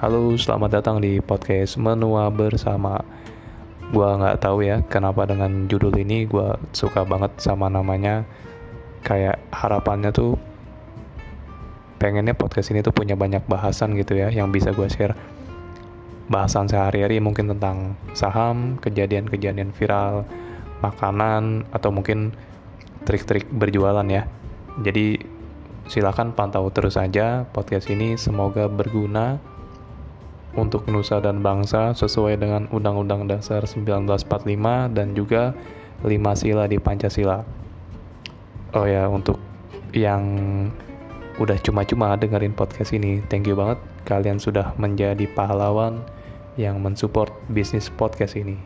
Halo, selamat datang di podcast Menua Bersama. Gua nggak tahu ya kenapa dengan judul ini gua suka banget sama namanya. Kayak harapannya tuh pengennya podcast ini tuh punya banyak bahasan gitu ya yang bisa gua share. Bahasan sehari-hari mungkin tentang saham, kejadian-kejadian viral, makanan atau mungkin trik-trik berjualan ya. Jadi silakan pantau terus saja podcast ini semoga berguna untuk nusa dan bangsa sesuai dengan Undang-Undang Dasar 1945 dan juga lima sila di Pancasila. Oh ya, untuk yang udah cuma-cuma dengerin podcast ini, thank you banget kalian sudah menjadi pahlawan yang mensupport bisnis podcast ini.